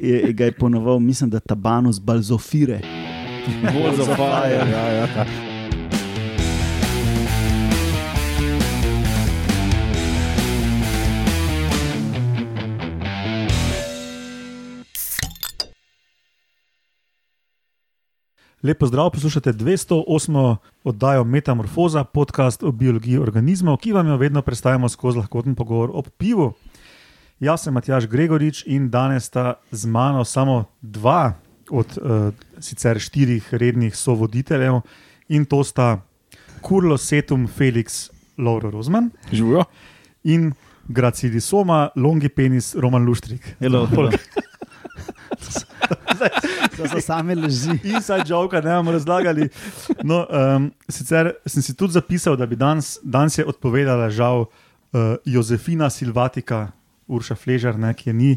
je, ga je ponoval, mislim, da tabanus balzofire. Balls of fire. Ja, ja. Lepo zdrav, poslušate 208. oddajo Metamorfoza, podcast o biologiji organizmov, ki vam jo vedno predstavljamo skozi lahkoten pogovor o pivu. Jaz sem Matjaš Gregorič in danes sta z mano samo dva od uh, sicer štirih rednih sovoditeljev in to sta Kurlo Setum Felix Lauro Rozman Živijo. in Gracilisoma Longipenis Roman Luštrik. Hello, hello. To so same leži. Inside joke, ne bomo razlagali. No, um, sicer sem si tudi zapisal, da bi danes, danes je odpovedala, žal, uh, Jozefina Silvatika, Urša Fležar, ne, ki je ni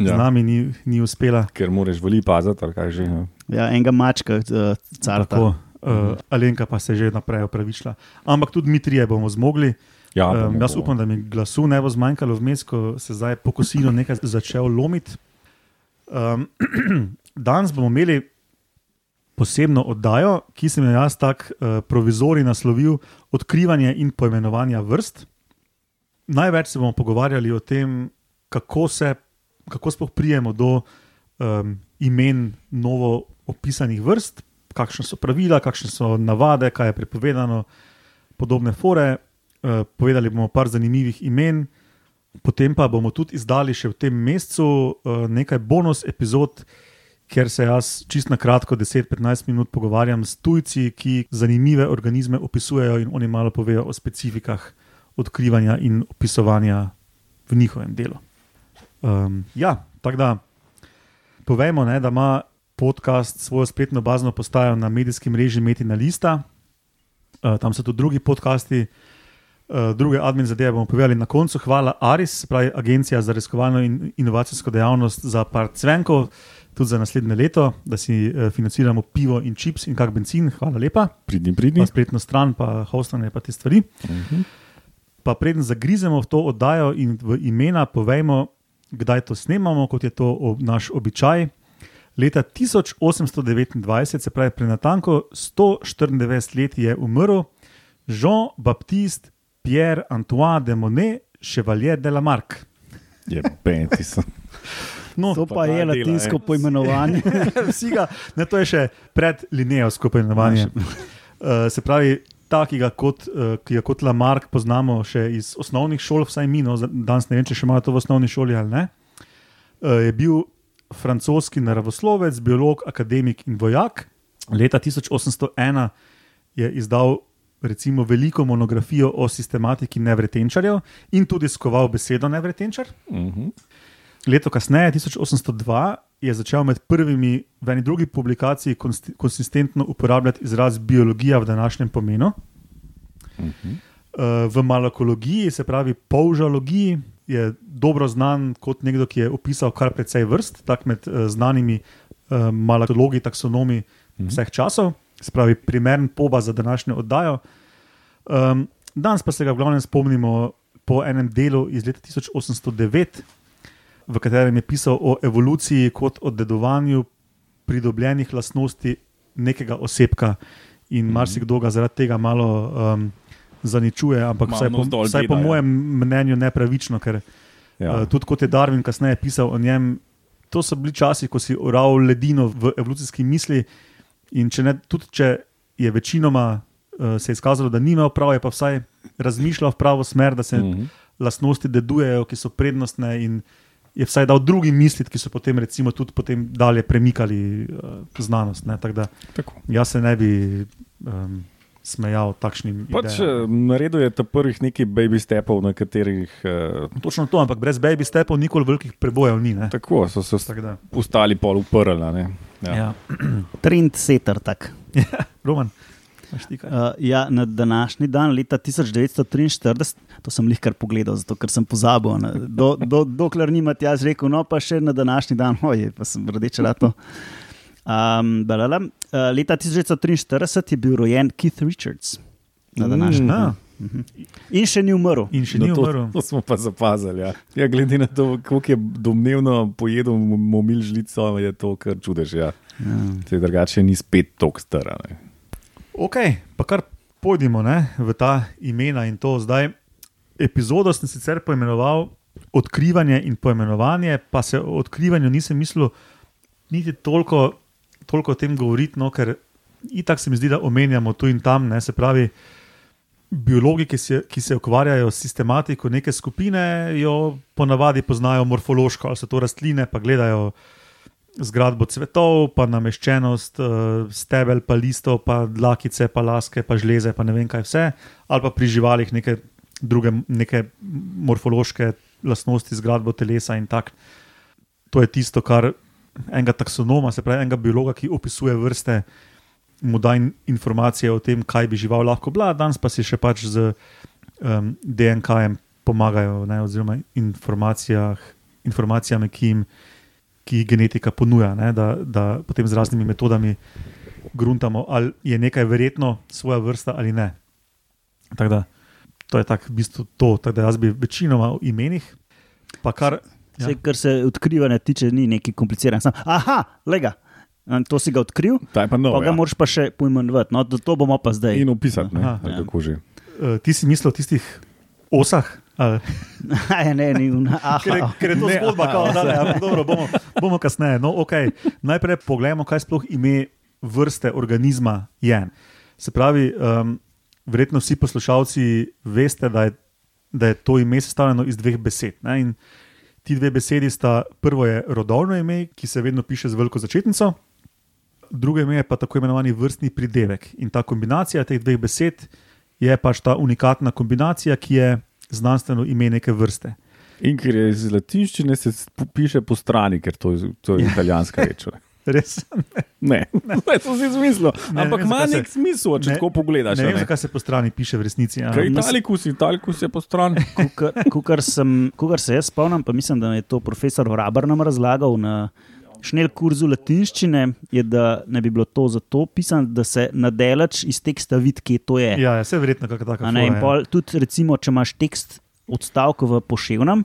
ja. z nami, ni, ni uspela. Ker moraš veli paziti, ali kaj že. no. Ja, enega mačka, uh, carta. Tako, uh, Alenka pa se je že naprej opravičila. Ampak tudi mi trije bomo zmogli. Ja, Um, bomo, jaz bomo. upam, da mi glasu ne bo zmanjkalo vmes, ko se zdaj po kosilu nekaj začel lomiti. Um, danes bomo imeli posebno oddajo, ki sem jo jaz tako uh, provizori naslovil Odkrivanje in poimenovanje vrst. Največ se bomo pogovarjali o tem, kako se, kako sploh prijemo do um, imen novo opisanih vrst, kakšne so pravila, kakšne so navade, kaj je prepovedano, podobne fore. Uh, povedali bomo par zanimivih imen, potem pa bomo tudi izdali še v tem mesecu uh, nekaj bonus epizod, kjer se jaz čist na kratko, 10-15 minut pogovarjam s tujci, ki zanimive organizme opisujejo in oni malo povejo o specifikah odkrivanja in opisovanja v njihovem delu. Um, ja, tako da povemo, ne, da ima podcast svojo spletno bazno postajo na medijskem mreži Metina Lista, uh, tam so tudi drugi podcasti. Uh, druge admin zadeve bomo povedali na koncu. Hvala Aris, pravi Agencija za raziskovalno in inovacijsko dejavnost za par cvenkov, tudi za naslednje leto, da si uh, financiramo pivo in čips in kak benzin. Hvala lepa. Pridni, pridni. Spletno stran, pa hostanje, pa te stvari. Mhm. Pa preden zagrizemo v to oddajo in v imena, povejmo, kdaj to snemamo, kot je to ob, naš običaj. Leta 1829, se pravi, pred natanko 194 let je umrl Jean-Baptiste Pierre Antoine de Monet, Chevalier de la Marque. Je peti sem. No, To pa je dela, latinsko eh. poimenovanje. Vsi ga, ne, to je še pred linijsko poimenovanje. Uh, se pravi, ta, ki ga kot, uh, ki ga kot Lamarck poznamo še iz osnovnih šol, vsaj mi, no, danes ne vem, če še imajo to v osnovni šoli ali ne, uh, je bil francoski naravoslovec, biolog, akademik in vojak. Leta 1801 je izdal recimo veliko monografijo o sistematiki nevretenčarjev in tudi skoval besedo nevretenčar. Mhm. Leto kasneje, 1802, je začel med prvimi v eni drugi publikaciji konsistentno uporabljati izraz biologija v današnjem pomenu. Mhm. Eh, V malakologiji, se pravi polžalogiji, je dobro znan kot nekdo, ki je opisal kar precej vrst, tako med eh, znanimi eh, malakologi, taksonomi vseh časov, se pravi, primern poba za današnjo oddajo. Um, danes pa se ga v glavnem spomnimo po enem delu iz leta 1809, v katerem je pisal o evoluciji kot o dedovanju pridobljenih lastnosti nekega osebka. In Mhm. marsikdo ga zaradi tega malo um, zaničuje, ampak Malo vsaj po, vsaj po gleda, ja. mojem mnenju nepravično, ker Ja. ja. uh, tudi kot je Darwin kasneje pisal o njem, to so bili časi, ko si ural ledino v evolucijski misli. In če ne, tudi če je večinoma uh, se je izkazalo, da ni imel prav, je pa vsaj razmišljal v pravo smer, da se mm. Mhm. lastnosti dedujejo, ki so prednostne. In je vsaj dal drugim misliti, ki so potem, recimo, tudi potem dalje premikali uh, znanost. Ne? Tako da Tako. jaz se ne bi um, smejal takšnim Pač, idejam. eh, naredil je ta prvih nekaj baby stepov, na katerih uh, Točno to, ampak brez baby stepov nikoli velikih prebojev ni. ne. tako so se ostali pol uprli. a ne. Ja. ja. Trend seter tak. Roman? Uh, ja, na današnji dan, leta 1943, to sem jih kar pogledal, zato ker sem pozabil. Ne, do, do, dokler nimate jaz rekel, no pa še na današnji dan, oj, pa sem rdeče rato. Um, balala, uh, leta 1943 je bil rojen Keith Richards. Na današnji Mm. dan. A, In še ni umrl. in še ni No, to, umrl. to smo pa zapazili. Ja. Ja, glede na to, koliko je domnevno pojedel momil žlico, je to kar čudež. Ja. Ja. Se drugače ni spet tako stara. Ne. Ok, pa kar pojdimo ne, v ta imena in to zdaj. Epizodo sem sicer poimenoval Odkrivanje in poimenovanje, pa se o odkrivanju nisem mislil niti toliko, toliko o tem govoriti, no, ker itak se mi zdi, da omenjamo tu in tam, ne, se pravi. Biologi, ki se, ki se ukvarjajo s sistematiko neke skupine, jo ponavadi poznajo morfološko, ali so to rastline, pa gledajo zgradbo cvetov, pa nameščenost uh, stebel, pa listov, pa dlakice, pa laske, pa žleze, pa ne vem kaj vse, ali pa pri živalih neke druge neke morfološke lastnosti, zgradbo telesa in tako. To je tisto, kar enega taksonoma, se pravi enega biologa, ki opisuje vrste, mu da in, informacije o tem, kaj bi žival lahko bila, danes pa si še pač z um, DNK-jem pomagajo, ne, oziroma informacijami, ki jim ki jih genetika ponuja, ne, da, da potem z raznimi metodami gruntamo, ali je nekaj verjetno svoja vrsta ali ne. Tako da to je tako v bistvu to, tako da jaz bi večinoma v imenih, pa kar. Ja. Vse, kar se odkrivanja tiče, ni neki kompliciran. Sam, aha, lega. To si ga odkril, pa nov. pa ga Ja. moraš pa še pojmenovati. No, to, bomo pa zdaj. In opisati, ne, Aha. Ja. kako že. Uh, ti si mislil o tistih osah? Ali? Ja, ne, ni, aha, Ker, je- to Ne, zgodba, kao, da, ne, ampak dobro, bomo, bomo kasneje. No, okay. Najprej pogledamo, kaj sploh ime vrste organizma je. Se pravi, um, verjetno vsi poslušalci veste, da je, da je to ime sestavljeno iz dveh besed. Ne? In ti dve besedi sta, prvo je rodovno ime, ki se vedno piše z veliko začetnico, drugo ime je pa tako imenovani vrstni pridevek. In ta kombinacija teh dveh besed je pač ta unikatna kombinacija, ki je znanstveno ime neke vrste. In ker je iz latinščine, se piše po strani, ker to, je- to je italijanska reč. ne. Res? Ne, ne, to si izmislil. Ne, Ampak ne ima nek se- smisel, če ne- tako pogledaš. Ne a vem, ne. zakaj se po strani piše v resnici. Ja. Italikus, Italikus je po strani. Kukar, sem, kukar se jaz spomnim, pa mislim, da je to profesor Rabar nam razlagal na šnel kurzu latinščine, je, da ne bi bilo to zato pisano, da se nadelač iz teksta vidi, kje to je. Ja, ja, vse verjetno kakšna taka. A Ne, fora, pol, tudi, recimo, če imaš tekst odstavka v poševnem,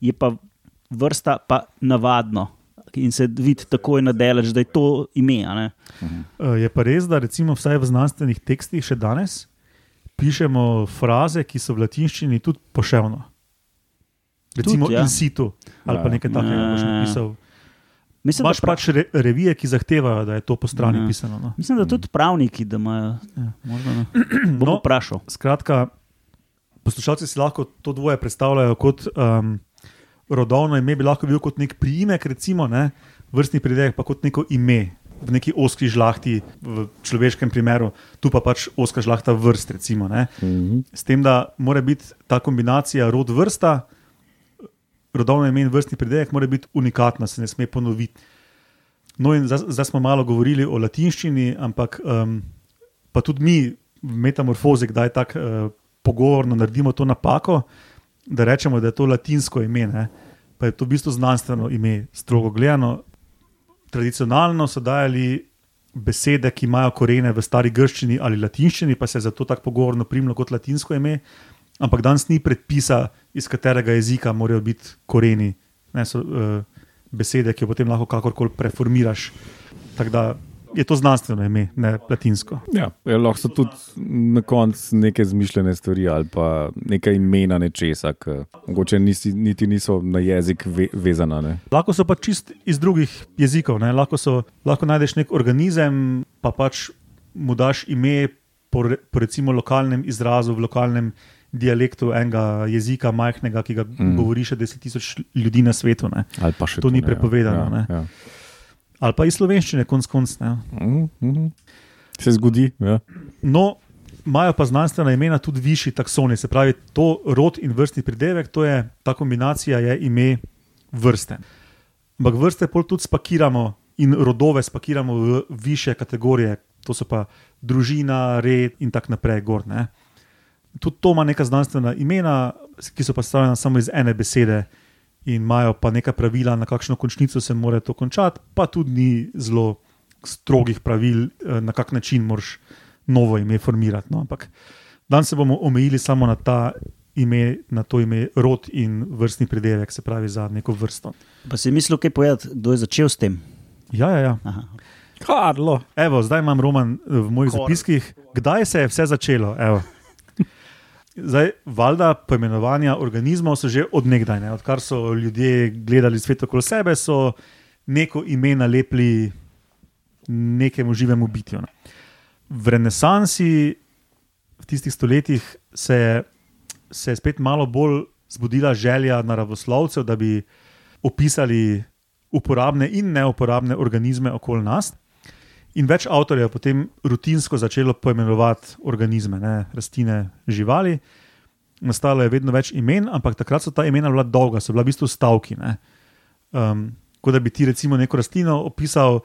je pa vrsta pa navadno. In se vidi takoj nadelač, da je to ime. Eh, Je pa res, da recimo vsaj v znanstvenih tekstih še danes pišemo fraze, ki so v latinščini tudi poševno. Recimo Tudi, ja. in situ ali pa Ja. nekaj takega. Ja, boš ja, ja. Mislim, Imaš prav- pač re, revije, ki zahtevajo, da je to po strani Ja. pisano. No. Mislim, da tudi pravniki, da imajo. Ja, možno, ne. Bom No. no. vprašal. Skratka, poslušalci si lahko to dvoje predstavljajo kot um, rodovno ime, bi lahko bil kot nek priimek, recimo, ne, vrstni pridevek pa kot neko ime. V neki oski žlahti, v človeškem primeru, tu pa pač oska žlahta vrst. Recimo, ne. Mhm. S tem, da mora biti ta kombinacija rod vrsta, rodovno ime in vrstni pridevek, mora biti unikatna, se ne sme ponoviti. No, in zdaj, smo malo govorili o latinščini, ampak um, pa tudi mi v metamorfozi, kdaj tako uh, pogovorno naredimo to napako, da rečemo, da je to latinsko ime, ne? pa je to v bistvu znanstveno ime, strogo gledano. Tradicionalno so dajali besede, ki imajo korene v stari grščini ali latinščini, pa se je zato tako pogovorno primlo kot latinsko ime, ampak danes ni predpisa, iz katerega jezika morajo biti koreni. Ne, so, uh, besede, ki jo potem lahko kakorkoli preformiraš. Tako da je to znanstveno ime, ne latinsko. Ja, ja, lahko so tudi na koncu neke zmišljene stvari ali pa neka imena nečesa, ki mogoče nisi, niti niso na jezik ve, vezana. Ne. Lahko so pa čist iz drugih jezikov. Ne? Lahko, so, lahko najdeš nek organizem, pa pač mu daš ime po, po recimo lokalnem izrazu, v lokalnem dialektu enega jezika, majhnega, ki ga Mm. mm. govori še 10.000 ljudi na svetu. Še To ni ne, prepovedano, Ja, ja. Ali pa iz slovenščine, konc konc. Ne? Mhm, mhm. Se zgodi. Ja. No, imajo pa znanstvena imena tudi višji taksoni, se pravi, to rod in vrstni pridevek, to je ta kombinacija je ime vrste. Ampak vrste pol tudi spakiramo in rodove spakiramo v više kategorije, to so pa družina, red in tako naprej. Gor, ne. Tudi to ima neka znanstvena imena, ki so pa sestavljena samo iz ene besede. In imajo pa neka pravila, na kakšno končnico se mora to končati, pa tudi ni zelo strogih pravil, eh, na kak način moraš novo ime formirati. No. Ampak Danes se bomo omejili samo na, ta ime, na to ime, rod in vrstni pridelek, se pravi za neko vrsto. Pa si mislil, kaj povedati, kdo je začel s tem? Ja, ja, ja. Aha. Karlo. Evo, zdaj imam roman v mojih Kor. zapiskih. Kdaj se je vse začelo? Evo. Zdaj, valjda, poimenovanja organizmov so že odnegdaj, ne? odkar so ljudje gledali svet okoli sebe, so neko ime nalepili nekemu živemu bitju. Ne? V renesansi, v tistih stoletjih, se je, se je spet malo bolj zbudila želja naravoslovcev, da bi opisali uporabne in neuporabne organizme okoli nas. In več avtorjev je potem rutinsko začelo poimenovati organizme, ne, rastline, živali. Nastalo je vedno več imen, ampak takrat so ta imena bila dolga, so bila v bistvu stavki. ne. Um, kot da bi ti recimo neko rastlino opisal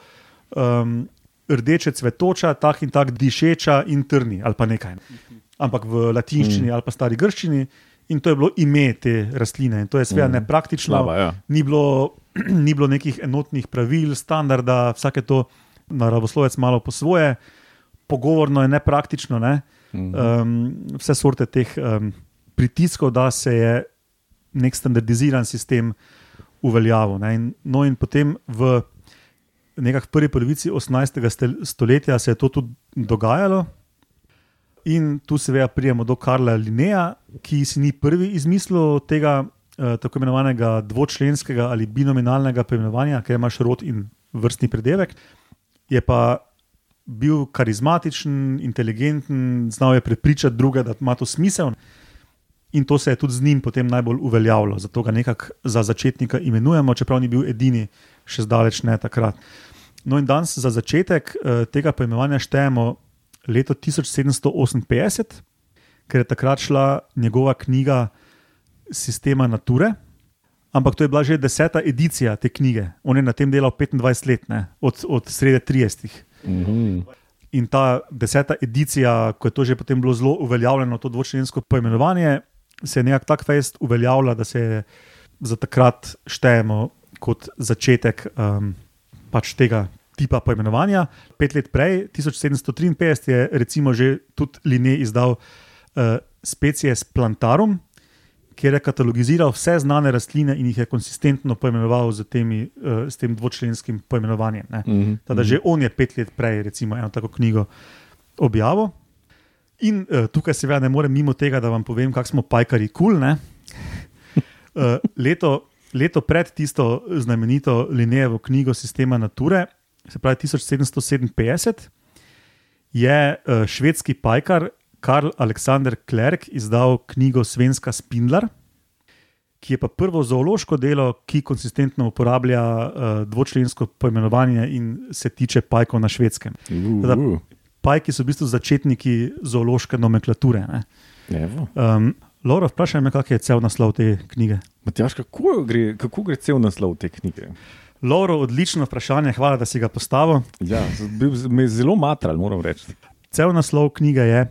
um, rdeče cvetoča, tak in tak dišeča in trni ali pa nekaj. Ampak v latinščini ali pa stari grščini. In to je bilo ime te rastline. In to je seveda Mm. nepraktično, Slaba, ja. ni bilo, ni bilo nekih enotnih pravil, standarda, vsake to naravoslovec malo po svoje, pogovorno je nepraktično. Ne? Um, vse sorte teh um, pritiskov, da se je nek standardiziran sistem uveljavil. Ne? In, no, in potem v nekakšni prvi polovici 18. stel- stoletja se je to tudi dogajalo. In tu seveda prijemo do Karla Lineja, ki si ni prvi izmislil tega eh, tako imenovanega dvočlenskega ali binominalnega poimenovanja, ker imaš rod in vrstni predevek. Je pa bil karizmatičen, inteligenten, znal je prepričati druge, da ima to smisel. In to se je tudi z njim potem najbolj uveljavilo, zato ga nekako za začetnika imenujemo, čeprav ni bil edini, še zdaleč ne takrat. No, in danes za začetek eh, tega poimenovanja štejemo leto 1758, ker je takrat šla njegova knjiga Sistema Nature. Ampak to je bila že deseta edicija te knjige. On je na tem delal 25 let, ne, od, od srede 30. Mhm. In ta deseta edicija, ko je to že potem bilo zelo uveljavljeno, to dvočlensko poimenovanje, se je nekako tako fejst uveljavila, da se za takrat štejemo kot začetek um, pač tega tipa poimenovanja. Pet let prej, 1753, je recimo že tudi Linne izdal uh, Species Plantarum, kjer je katalogiziral vse znane rastline in jih je konsistentno poimenoval z, temi, uh, s tem dvočlenskim poimenovanjem. Ne. Mhm. Tada že on je pet let prej, recimo, eno tako knjigo objavil. In uh, tukaj seveda ne morem mimo tega, da vam povem, kako smo pajkari kul. Cool, uh, leto, leto pred tisto znamenito Linejevo knjigo Sistema Nature, se pravi 1757, je uh, švedski pajkar Karl Alexander Klerk izdal knjigo Svenska Spindler. Ki je pa prvo zoološko delo, ki konsistentno uporablja uh, dvočlensko poimenovanje in se tiče pajkov na švedskem. Teda- Uh, Pajki so v bistvu začetniki zoološke nomenklature. Um, Laura, vprašaj me, kak je cel naslov te knjige. Matjaš, kako gre, kako gre cel naslov te knjige? Lauro, odlično vprašanje, hvala, da si ga postavil. Ja, bil, me je zelo matral, moram reči. Cel naslov knjige je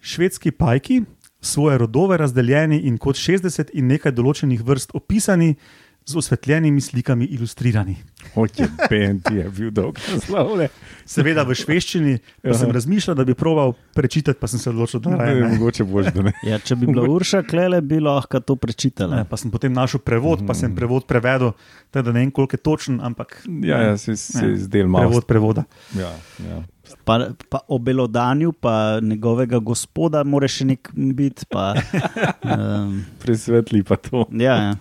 Švedski pajki, svoje rodove razdeljeni in kot 60 in nekaj določenih vrst opisani, z osvetljenimi slikami ilustrirani. Oče, Ben, ti je bil dolg naslov. ne. Seveda v švedščini, pa sem razmišljal, da bi proval prečitati, pa sem se odločil, da Ne, ne. Mogoče boš, da ne. Ja, če bi bila Urša klele, bi lahko to prečitala. Ne, pa sem potem našel prevod, pa sem prevod prevedel, tako da ne vem, koliko je točen, ampak Ja, ja se, se Ne. zdel malo. prevod prevoda. Ja, ja. Pa, pa o belodanju, pa njegovega gospoda, mora še nek biti. Pa, um, Presvetli pa to. ja, ja.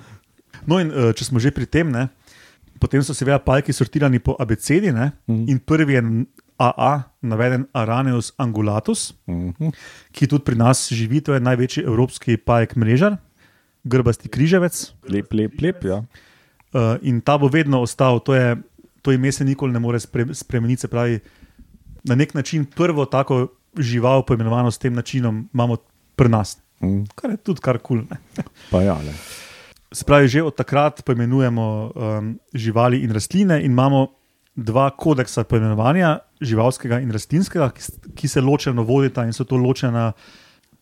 No, in uh, če smo že pri tem, ne, potem so seveda pajki sortirani po abecedi, ne, Mhm. in prvi je AA, naveden Araneus angulatus, Mhm. ki tudi pri nas živi, to je največji evropski pajek mrežar, grbasti križevec. Lep, lep, lep. Ja. Uh, in ta bo vedno ostal, to, je, to ime se nikoli ne more spre, spremeniti. Se pravi, na nek način prvo tako žival, poimenovano s tem načinom, imamo pri nas, Mhm. kar je tudi kar kul. Cool, Pa ja, le. Se pravi, že od takrat poimenujemo um, živali in rastline, in imamo dva kodeksa poimenovanja, živalskega in rastlinskega, ki, ki se ločeno vodita in so to ločena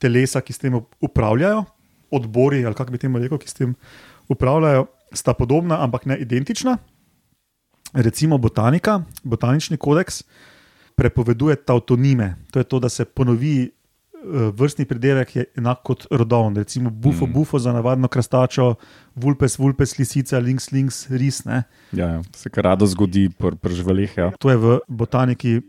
telesa, ki s tem up- upravljajo, odbori ali kako bi temu rekel, ki s tem upravljajo, sta podobna, ampak ne identična. Recimo botanika, botanični kodeks prepoveduje tautonime, to je to, da se ponovi vrstni pridevek je enak kot rodovni. Recimo bufo, mm. bufo za navadno krastačo, vulpes, vulpes, lisica, links, links, ris. Ne? Ja, ja. se kar rado zgodi pri pr živalih. Ja. To je v botaniki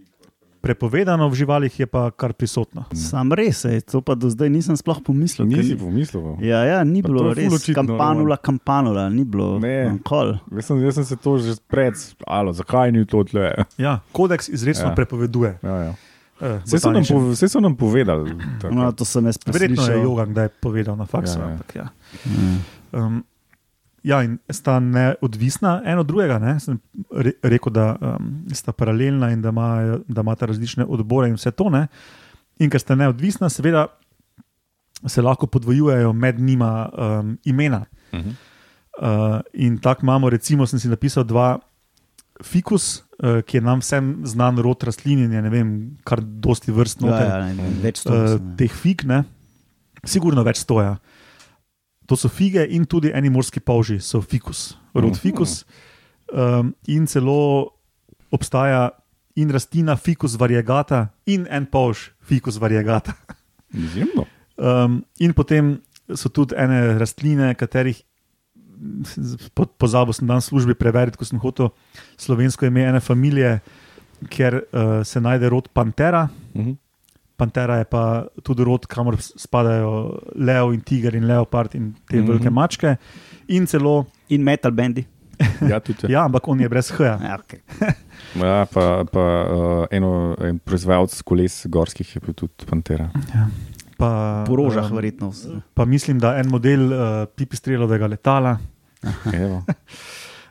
prepovedano, v živalih je pa kar prisotno. Sam res, je, to pa do zdaj nisem sploh pomislil. Nisi pomislil. Ja, ja, ni Pa bilo res. očitno, Kampanula, kampanula, ni bilo. Ne. Jaz sem, jaz sem se to že pred, alo, zakaj ni to tle? Ja, kodeks izrecno Ja. ja. prepoveduje. Ja, ja. Uh, Vse so, nam pove- saj so nam povedali. tako. No, to sem jaz Verjetno je preslišal. Jogan kdaj povedal na faksu. Ja, ja. Ja, ja. Mm. Um, ja, in sta neodvisna eno od drugega. Ne? Sem re, rekel, da um, sta paralelna in da, ima, da imata različne odbore in vse to. Ne? In ker sta neodvisna, seveda se lahko podvojujejo med njima um, imena. Mhm. Uh, in tako imamo, recimo, sem si napisal dva. Fikus, uh, ki je nam vsem znan rod rastlin, in je ne vem, kar dosti vrst Ja, noter. ja, ne, več to. uh, ja. teh fig, ne, sigurno več stoja. To so fige in tudi eni morski polži, so fikus, rod Mhm. fikus. Um, in celo obstaja in rastlina fikus variegata in en polž fikus variegata. Izjemno. Um, in potem so tudi ene rastline, katerih pozabil sem dan službi preveriti, ko sem hotel slovensko ime ene familije, kjer uh, se najde rod pantera. Mhm. Pantera je pa tudi rod, kamor spadajo lev in tiger in leopard in te mm Mhm. -hmm. velike mačke. In celo, In metal bendi. Ja, tudi. Ja. ja, ampak on je brez H. Ja, okay. Ja, pa, pa uh, eno, en proizvajalec koles gorskih je bil tudi Pantera. Pa, Po rožah, um, verjetno. Pa mislim, da en model uh, pipistrelovega letala. Evo.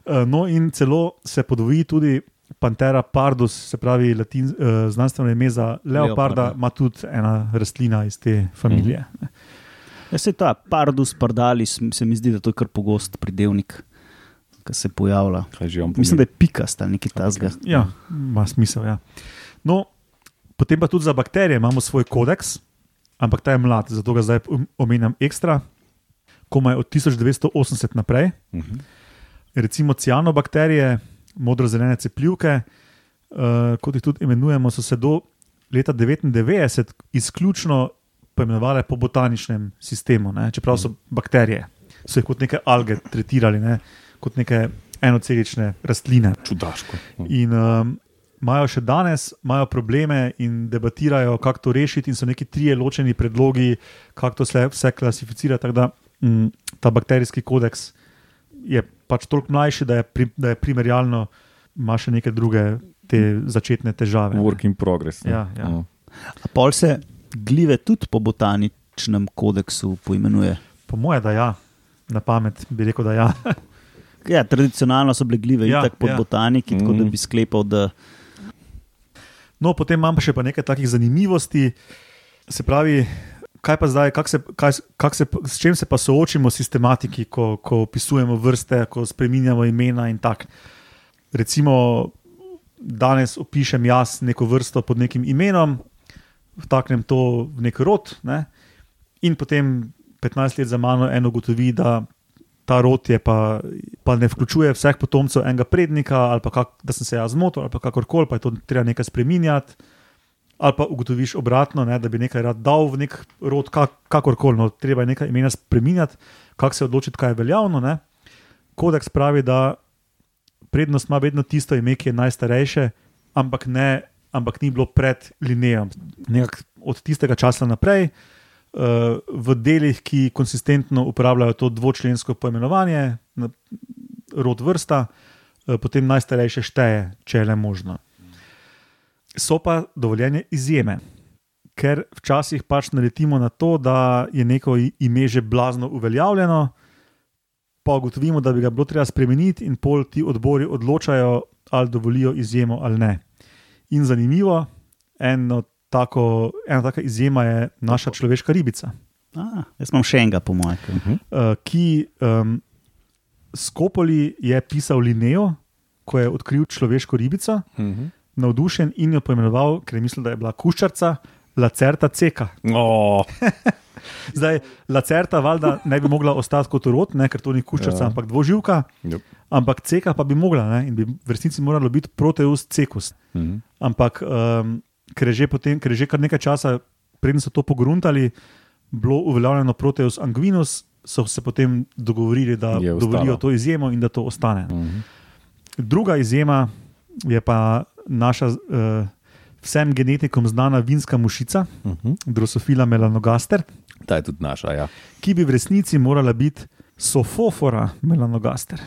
Uh, no, in celo se podvoji tudi Pantera pardus, se pravi latin, uh, znanstveno ime za leoparda, ima tudi ena rastlina iz te familije. Mm. Ja, se ta pardus, pardalis, se mi zdi, da to je kar pogost pridevnik, ki se pojavlja. Kaj Mislim, da je pikast ali nekaj tasga. Ja, ima smisel. Ja. No, potem pa tudi za bakterije imamo svoj kodeks, ampak ta je mlad, zato ga zdaj om- omenjam ekstra. Komaj od 1980 naprej, Uh -huh. recimo cianobakterije, modro-zelene cepljivke, uh, kot jih tudi imenujemo, so se do leta 1999 izključno poimenovale po botaničnem sistemu, ne? čeprav so bakterije, so jih kot neke alge tretirali, ne? kot neke enocelične rastline. Čudaško. In um, imajo še danes imajo probleme in debatirajo, kako to rešiti, in so neki trije ločeni predlogi, kako to vse, vse klasificirati. Tako da mm, ta bakterijski kodeks je pač toliko mlajši, da je, pri, da je primerjalno, ima še neke druge te začetne težave. Work in progress. ne. Ja, ja. A pol se glive tudi po botaničnem kodeksu poimenuje. Po moje, da ja, na pamet bi rekel, da ja. Ja, tradicionalno so bile glive Ja, itak pod ja. botaniki, tako da Mhm. bi sklepal, da No, potem imam pa še pa nekaj takih zanimivosti. Se pravi, kaj pa zdaj, kak se, kaj, kak se, s čim se pa soočimo sistematiki, ko, ko opisujemo vrste, ko spremenjamo imena in tako. Recimo, danes opišem jaz neko vrsto pod nekim imenom, vtaknem to v nek rod, ne? in potem 15 let za mano eno ugotovi, da ta rod je pa, pa ne vključuje vseh potomcev enega prednika, ali pa kak, da sem se jaz zmotil, ali pa kakorkoli, pa je to treba nekaj spremenjati. Ali pa ugotoviš obratno, ne, da bi nekaj rad dal v nek rod, kak, kakorkoli, no, treba je nekaj imena spremenjati, kako se odločiti, kaj je veljavno. Ne. Kodeks pravi, da prednost ima vedno tisto ime, ki je najstarejše, ampak, ne, ampak ni bilo pred linijem. Nekak od tistega časa naprej, uh, v delih, ki konsistentno uporabljajo to dvočlensko poimenovanje, rod vrsta, uh, potem najstarejše šteje, če je le možno. So pa dovoljene izjeme, ker včasih pač naletimo na to, da je neko ime že blazno uveljavljeno, pa ugotovimo, da bi ga bilo treba spremeniti, in pol ti odbori odločajo, ali dovolijo izjemo ali ne. In zanimivo, eno tako, ena taka izjema je naša človeška ribica, A, jaz imam še enega, po mojem. Uh -huh. uh, ki um, Skopoli je pisal Lineo, ko je odkril človeško ribico, Uh -huh. navdušen in jo poimenoval, ker je mislil, da je bila kuščarca, Lacerta Ceka. oh, Zdaj, Lacerta valjda ne bi mogla ostati kot rod, ne, ker to ni kuščarca, Ja. ampak dvoživka, yep. ampak Ceka pa bi mogla ne, in bi v resnici moralo biti Proteus cecus. uh -huh. Ampak um, ker, je že potem, ker je že kar nekaj časa preden so to pogruntali, bilo uveljavljeno Proteus Anguinus, so se potem dogovorili, da dovolijo to izjemo in da to ostane. Mhm. Druga izjema je pa naša uh, vsem genetikom znana vinska mušica, Mhm. Drosophila melanogaster, Ta je tudi naša, ja. ki bi v resnici morala biti Sofofora melanogaster.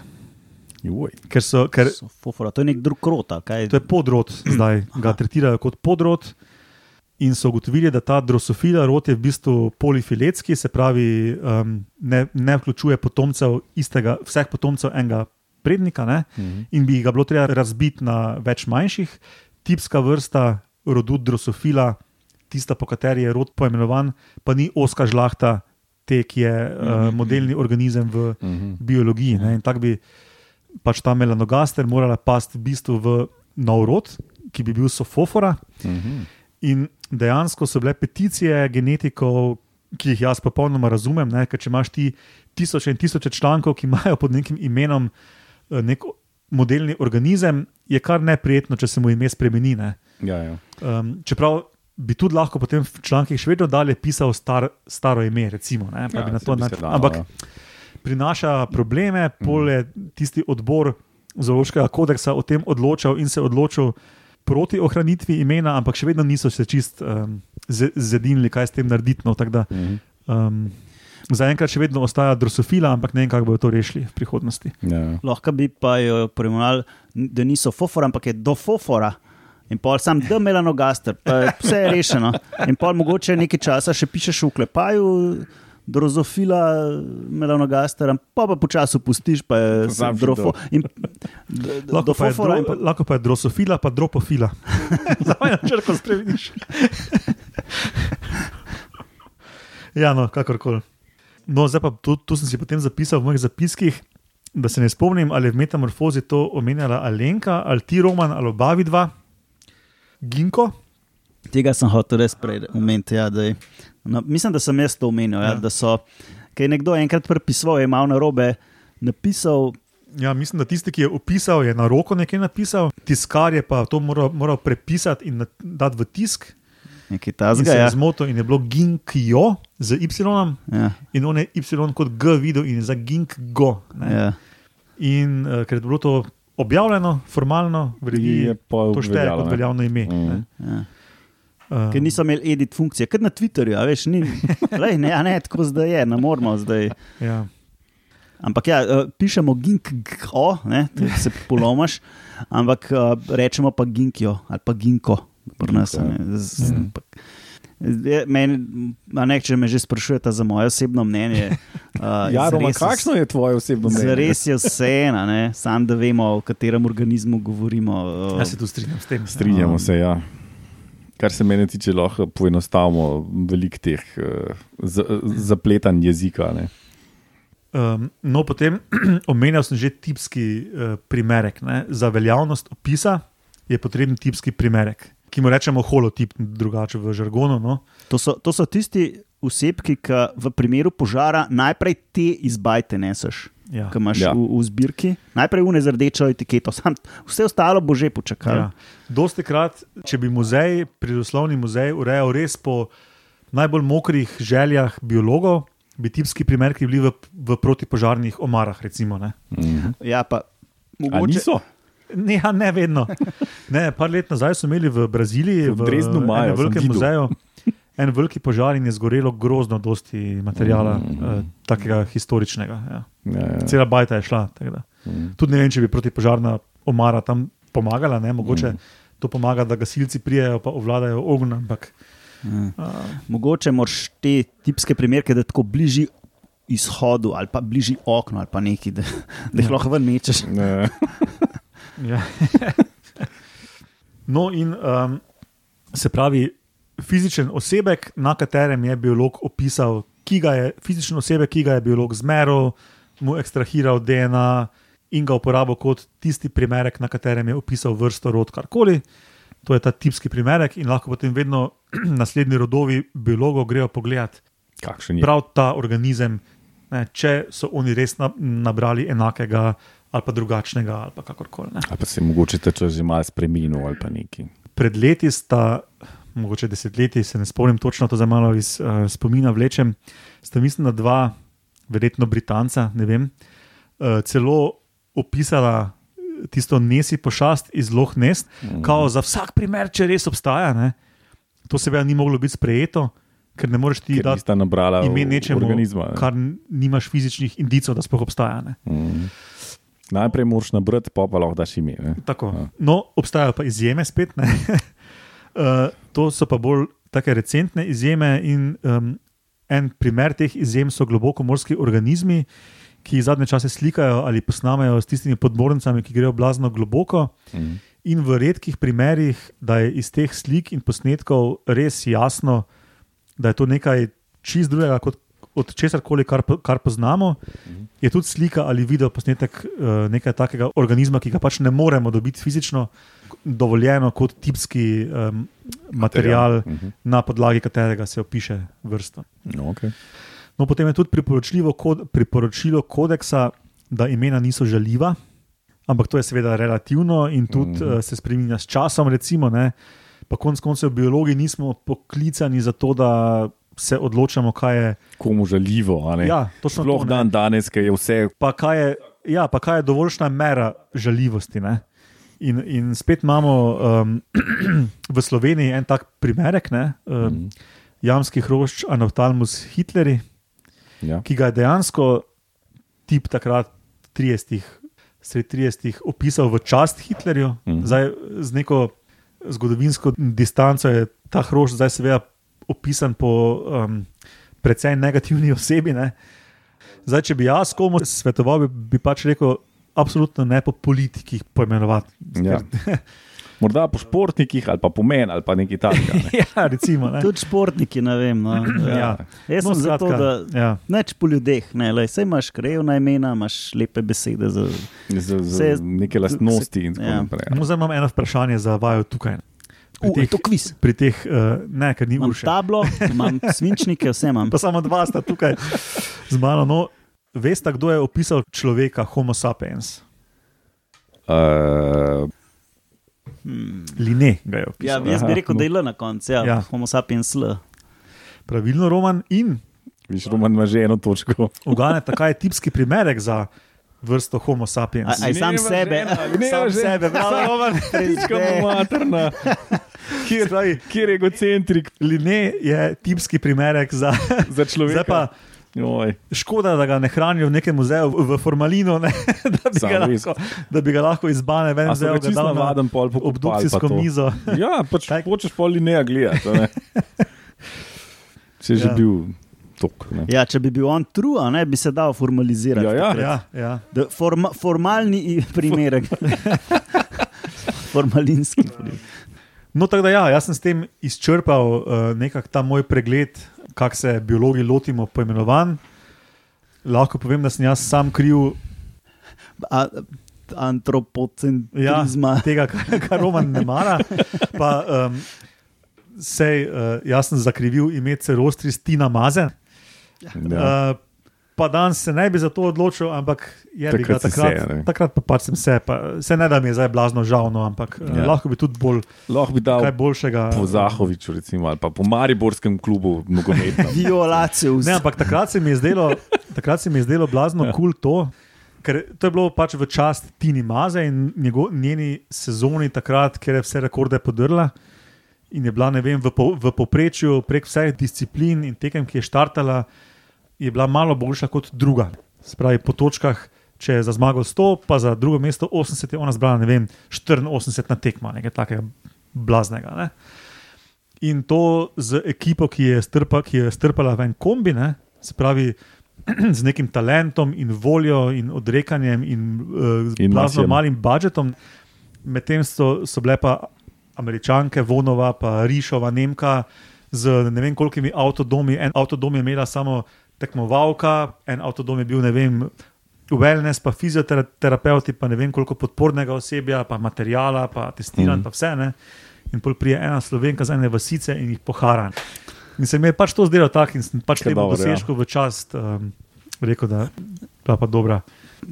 Juj. Ker so, ker So Fofora, to je nek drug kaj? to je podrod, zdaj ga tretirajo kot podrod. In so ugotovili, da ta drosofila rod je v bistvu polifiletski, se pravi, um, ne, ne vključuje potomcev istega, vseh potomcev enega prednika, ne? Mhm. in bi ga bilo treba razbiti na več manjših. Tipska vrsta rodu drosofila, tista, po kateri je rod poimenovan, pa ni oska žlahta, te, ki je uh, modelni organizem v Mhm. biologiji. Ne? In tako bi pač ta melanogaster morala pasti v bistvu v nov rod, ki bi bil sofofora. Mhm. In dejansko so bile peticije genetikov, ki jih jaz popolnoma razumem. Ne? Ker če imaš ti tisoče in tisoče člankov, ki imajo pod nekim imenom eh, nek modelni organizem, je kar neprijetno, če se mu ime spremeni. Ne? Ja, ja. Um, čeprav bi tudi lahko potem v člankih še vedno dalje pisal star, staro ime, recimo. Ne? Pa Ja, bi na to dalo, Ampak ja. Prinaša probleme, pol je tisti odbor zoološkega kodeksa o tem odločal in se odločil proti ohranitvi imena, ampak še vedno niso se čist um, zedinili, kaj s tem narediti. No, da, Mhm. um, Zaenkrat še vedno ostaja drosofila, ampak ne vem, kako bodo to rešili v prihodnosti. Ja. Lahko bi pa jo pojmenovali, da niso fofora, ampak je do fofora. In pol sam D melanogaster, pa je vse je rešeno. In pol mogoče nekaj časa še pišeš v klepaju, drozofila, melanogaster, pa pa počasi pustiš, pa je drofo. In, Lahko pa, je dro, pa, lahko pa je drosofila, pa dropofila. Zdaj na črko spremeniš. ja, no, kakorkoli. No, zdaj pa tu, tu sem si potem zapisal v mojih zapiskih, da se ne spomnim, ali je v metamorfozi to omenjala Alenka, ali ti Roman, ali oba dva, Ginko. tega sem hotel res prej omeniti. Ja, da je- no, mislim, da sem jaz to omenil. Ja, Ja. da so, kaj je nekdo enkrat prepisoval, je imel na robe napisal. Ja, mislim, da tisti, ki je opisal, je na roko nekaj napisal, tiskar je pa to moral, moral prepisati in dati v tisk. Nekaj tazga, ja. zmotil in je bilo Ginkjo z Y, Ja, in on je Y kot G videl in je za Ginkgo. ne. ja. In uh, ker je bilo to objavljeno, formalno, v reviji, to šteje kot veljavno ime. Mhm. ne. ja. Uh, Ker niso imeli edit funkcije, kot na Twitterju, a veš, ni, lej, ne, a ne, tako zdaj je, ne moramo zdaj. ja. Ampak ja, eh, pišemo ginkgo, ne, to se polomaš, ampak eh, rečemo pa ginkjo ali pa ginko. pri nas, a ne, z- Ja. ampak- Meni, a ne, če me že sprašujete za moje osebno mnenje. Uh, Ja, Roman, zares- kakšno je tvoje osebno mnenje? Zares je vseeno, samo da vemo, o katerem organizmu govorimo. uh, Jaz se tu strinjam s tem. Strinjamo se, ja. Kar se mene tiče, lahko poenostavimo veliko teh uh, zapletanj jezika. Ne. Um, no, potem omenjal sem že tipski uh, primerek. Ne? Za veljavnost opisa je potreben tipski primerek, ki mu rečemo holotip, drugače v žargonu. No? To so, to so tisti osebki, ki v primeru požara najprej te izbajte neseš. Ja. Ki imaš Ja. v, v zbirki, najprej une z rdečo etiketo, sam, vse ostalo bo že počakalo. Ja. Dosti krat, če bi muzej, prirodoslovni muzej, urejal res po najbolj mokrih željah biologov, bi tipski primerki bili v, v protipožarnih omarah. Recimo, ne? Mhm. Ja, pa A mogoče. niso? Ne, ja, ne vedno. Ne, par let nazaj so imeli v Braziliji, V Dresdnu imajo, enem sem velikem muzeju, en veliki požar in je zgorelo grozno, dosti materijala, Mm. mm. eh, takega historičnega. Ja. Ja, ja. Cela bajta je šla. da. Mhm. Tudi ne vem, če bi protipožarna omara tam pomagala, ne? mogoče Mm. to pomaga, da gasilci prijejo in obvladajo ogenj, ampak Ja. uh, Mogoče moraš te tipske primerke, da tako bližji izhodu ali pa bližji oknu ali pa neki, da, da jih Ja. lahko ven mečeš. Ne. Ja. no, in um, se pravi, fizičen osebek, na katerem je biolog opisal, ki ga je fizičen osebek, ki ga je biolog zmeral, mu ekstrahiral DNA in ga uporabil kot tisti primerek, na katerem je opisal vrsto rod, karkoli. To je ta tipski primerek, in lahko potem vedno naslednji rodovi biologov grejo pogledat Kakšen je? prav ta organizem, ne, če so oni res na, nabrali enakega ali pa drugačnega ali pa kakorkoli. Ne. Ali pa se je mogoče ta čas že malo spremenil ali pa neki. Pred leti sta mogoče desetletji, se ne spomnim točno, to za malo iz uh, spomina vlečem, sta mislim, da dva, verjetno Britanca, ne vem, uh, celo opisala tisto nesi pošast iz Loh Nest, mm. kao za vsak primer, če res obstaja. Ne? To seveda ni moglo biti sprejeto, ker ne moreš ti nabrala ime nečemu, organizma. ne. kar nimaš fizičnih indicov, da sploh obstaja. Ne? Mm. Najprej moraš nabrati, pa pa lahko daš ime. Ne? Tako. Ja. No, obstajajo pa izjeme spet. ne. uh, to so pa bolj tako recentne izjeme. In, um, en primer teh izjem so globokomorski organizmi, ki zadnje čase slikajo ali posnamejo s tistimi podmornicami, ki grejo blazno globoko. Mm. In v redkih primerih, da je iz teh slik in posnetkov res jasno, da je to nekaj čist drugega kot od česar koli, kar, kar poznamo, je tudi slika ali video posnetek uh, nekaj takega organizma, ki ga pač ne moremo dobiti fizično, dovoljeno kot tipski um, material, Mhm. na podlagi katerega se opiše vrsta. No, okay. No, potem je tudi kod, priporočilo kodeksa, da imena niso žaljiva, ampak to je seveda relativno in tudi Mhm. mm -hmm. uh, se spremenja s časom. Recimo, ne, pa konec koncev, biologi nismo poklicani za to, da se odločamo, kaj je. Komu žaljivo? Ja, točno Sploh to, ne. dan danes, ki je vse Pa kaj je, ja, pa kaj je dovoljšna mera žaljivosti. Ne? In, in spet imamo um, v Sloveniji en tak primerek, ne, um, Mhm. jamski hrošč Anophthalmus Hitleri, Ja. ki ga je dejansko tip takrat 30. Sred 30. opisal v čast Hitlerju, Mhm. zdaj z neko zgodovinsko distanco je ta hrošč zdaj seveda opisan po um, precej negativni osebi. Ne. Zdaj, če bi jaz komu svetoval, bi, bi pač rekel, absolutno ne po politikih pojmenovati. Ja. Morda po športnikih, ali pa po meni, ali pa nekaj takega. Ne? ja, recimo. Ne. Tudi športniki, ne vem. No. Ja. Jaz No, sem za to, skratka, da ja. neč po ljudeh, ne, lej, sej imaš krajevna imena, imaš lepe besede. Za, Z, z Se- neke lastnosti in tako ja. naprej. No, zdaj imam eno vprašanje za vaju tukaj. Pri U, je to kviz. pri teh uh, ne, ker ni Imam urše. tablo, imam svinčnike, vse imam. Pa samo dva sta tukaj z mano. No, veste, kdo je opisal človeka, Homo sapiens? Uh, Line ga je opisal. Ja, jaz bi Aha, rekel, no. da je L na koncu, ja, Ja. ja. Homo sapiens L. Pravilno, Roman. In viš, Roman ima že eno točko. uganete, kaj je tipski primerek za vrsto Homo sapiens? Aj sam sebe. Lineva Sam žena. sebe, bravo, mu materna. Kjer, Pravi, kjer je egocentrik Line je tipski primerek za. za človeka? Pa Oj, škoda, da ga ne hranijo v nekem muzeju v formalinu, ne, da, bi res. lahko, da bi ga lahko iz bane ven vzel, čisto dal na obdukcijsko mizo. Ja, pač Kaj? hočeš pol lineja gledati. ne. Če je že Ja. bil tok. Ne. Ja, če bi bil on true, a ne, bi se dal formalizirati. Ja, ja. Ja, ja. Da, forma, formalni i- primerek. Formalinski primerek. No, tako da ja, jaz sem s tem izčrpal uh, nekako ta moj pregled, kako se biologi lotimo poimenovanj. Lahko povem, da sem jaz sam kriv A- Antropocentrizma. ja, tega, kar, kar Roman ne mara. Pa, um, sej, uh, jaz sem zakrivil ime Cerostris Tina Maze. Ja. Uh, pa danes se ne bi za to odločil, ampak je bi ga Takrat takrat. se, ne. takrat pa pač sem se, pa, se ne da mi je zdaj blazno žal, no, ampak ja. Ja. lahko bi tudi bolj Lahko bi dal kaj boljšega. po Zahoviču, recimo, ali pa po Mariborskem klubu nogometnem. Violacijo. Ne, ampak takrat se mi je zdelo, takrat se mi je zdelo blazno Ja. kul cool to. Ker to je bilo pač v čast Tini Maze in njego, njeni sezoni, takrat, ker je vse rekorde podrla in je bila vem, v, po, v povprečju prek vseh disciplin in tekem, ki je štartala, je bila malo boljša kot druga. Spravi po točkah, če je za zmago 100, pa za drugo mesto 80, je ona zbrala ne vem, 84 na tekma, nekaj takega blaznega. Ne? In to z ekipo, ki je, strpa, ki je strpala v en kombi, ne? se pravi, z nekim talentom in voljo in odrekanjem in, uh, In blazno masijem. malim budžetom. Medtem so, so bile pa američanke, Vonova, pa Rišova, Nemka, z ne vem kolikimi avtodomi. En avtodom je imela samo tekmovalka, en avtodom je bil, ne vem, wellness, pa fizioterapeuti, pa ne vem koliko podpornega osebja, pa materijala, pa testiranj, mm. pa vse. Ne? In pol prije ena slovenka za ene vasice in jih pohara. In se mi je pač to zdelo tako, in sem pač temu dobro, ja. dosežku v čast um, rekel, da je bila pa dobra.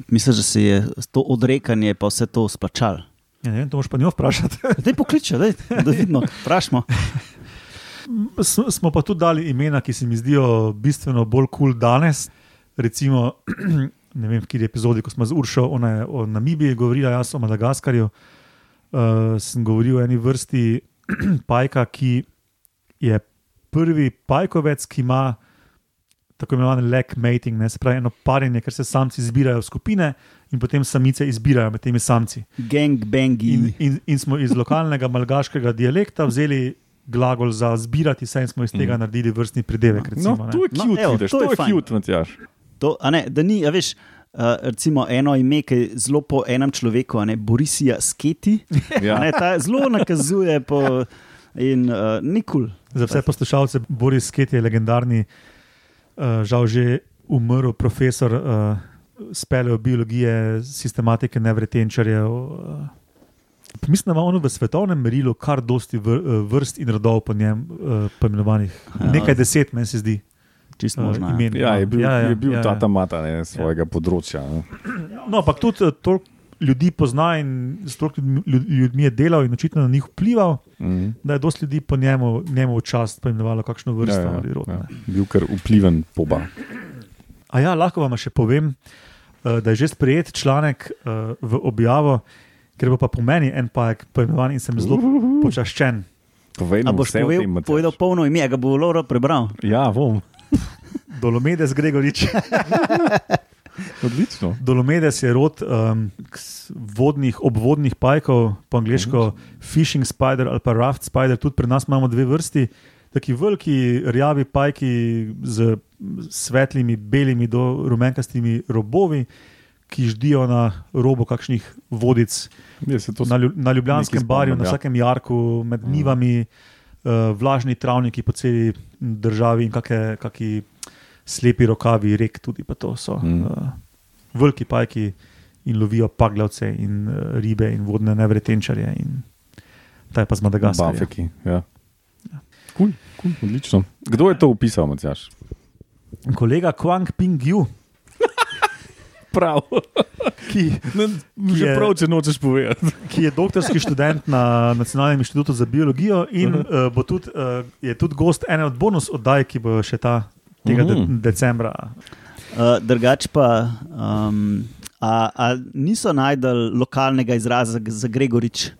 Mislim, da se je to odrekanje pa vse to splačalo. Ja, ne vem, to moš pa njo vprašati. Daj pokliče, daj, da vidimo, vprašamo. S- Smo pa tudi dali imena, ki se mi zdijo bistveno bolj kul cool danes. Recimo, ne vem, v kateri epizodi, ko smo z Uršo ona je o Namibiji govorila, jaz o Madagaskarju. Uh, sem govoril o eni vrsti pajka, ki je prvi pajkovec, ki ima tako imenovan leg mating, ne, se pravi eno parjenje, ker se samci zbirajo v skupine in potem samice izbirajo med temi samci. Gang bangi. In, in, in smo iz lokalnega malgaškega dialekta vzeli glagol za zbirati in smo iz tega mm. naredili vrstni pridevek. Recimo, No, to je No, cute, evo, vidiš, to to je je fajn. cute, Matjaž. To, a ne, da ni, a veš, uh, recimo eno ime, ki je zelo po enem človeku, a ne Borisija Sketi. Ja. Ne, ta zelo nakazuje po, in uh, nikul. Za vse poslušalce, Boris Ket je legendarni, uh, žal že umrl profesor uh, z paleobiologije, sistematike nevretenčarjev. Uh, mislim, da ima on v svetovnem merilu kar dosti uh, vrst in rodov po njem uh, poimenovanih. Ja. Nekaj deset, meni se zdi. Čist uh, možno. ja. imen. Ja, je bil, ja, ja, je bil ja, ja. tata mata ne, svojega ja. področja. Ne. No, ampak tudi eh, toliko ljudi pozna in s toliko ljudmi, je delal in očitno na njih vplival, Mhm. da je dosti ljudi po njemu, njemu v čast poimenovalo kakšno vrsto Ja, ja, ali rod. ja. ne. Bil kar vpliven poba. A ja, lahko vam še povem, eh, da je že sprejet članek eh, v objavo, ker bo pa po meni en pajek poimenovan in sem zelo počaščen. Povej nam boš povedal, tem, povedal polno ime, ga bo Laura prebral. Ja, bom. Dolomedes Gregorič. Odlično. Dolomedes je rod um, vodnih, obvodnih pajkov, po angliško fishing spider ali pa raft spider. Tudi pri nas imamo dve vrsti. Taki veliki, rjavi pajki z svetlimi, belimi do rumenkastimi robovi, ki ždijo na robu kakšnih vodic na, na Ljubljanskem barju, spomnim, na ja. vsakem jarku, med nivami, uh, vlažni travniki po celi državi in kakšni kaki slepi rokavi rek, tudi pa to so. Mm. Uh, veliki pajki in lovijo paglavce in uh, ribe in vodne nevretenčarje. In ta je pa z Madagaskarja. Bafeki. Ja. Cool, cool, odlično. Kdo je to upisal, Matjaž? Kolega Kwang Ping Yu, Prav. ki, Že je- prav, če nočeš povedati. ki je doktorski študent na Nacionalnem inštitutu za biologijo in uh -huh. uh, bo tudi, uh, je tudi gost ene od bonus oddaj, ki bo še ta. Tega de Mhm. decembra. Uh, drugač pa, um, a, a niso najdel lokalnega izraza za Gregorič,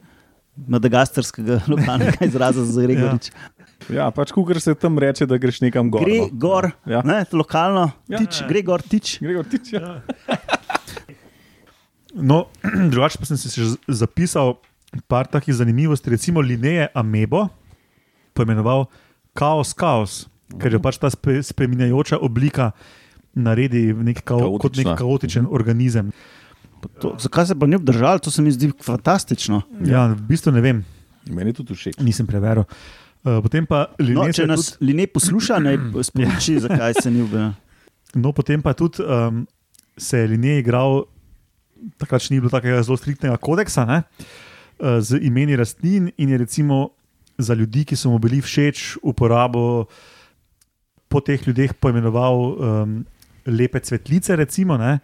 madagaskarskega lokalnega izraza za Gregorič. Ja, pač, ko se tam reče, da greš nekam gor. Gre no. gor, Ja. ne, lokalno, Ja, tič, ja, ja. gre gor, tič. Gregor, tič, ja. No, drugače pa sem si še zapisal par takih zanimivosti, recimo Lineje Amebo, poimenoval Chaos Chaos, ker je pač ta spe, spremenjajoča oblika naredi nek kao, kot nek kaotičen organizem. To, zakaj se pa ni obdržal, to se mi zdi fantastično. Ja, v bistvu ne vem, Meni je tudi všeč. nisem preveril. Uh, potem pa No, Linje če nas tudi, Line posluša, naj sporoči, zakaj se ni obdržal. no, potem pa tudi um, se je Linje igral, takrat še ni bilo takega zelo striktnega kodeksa, ne, uh, z imeni rastlin in je recimo za ljudi, ki so mu bili všeč, uporabo po teh ljudeh poimenoval um, lepe cvetlice, recimo, ne,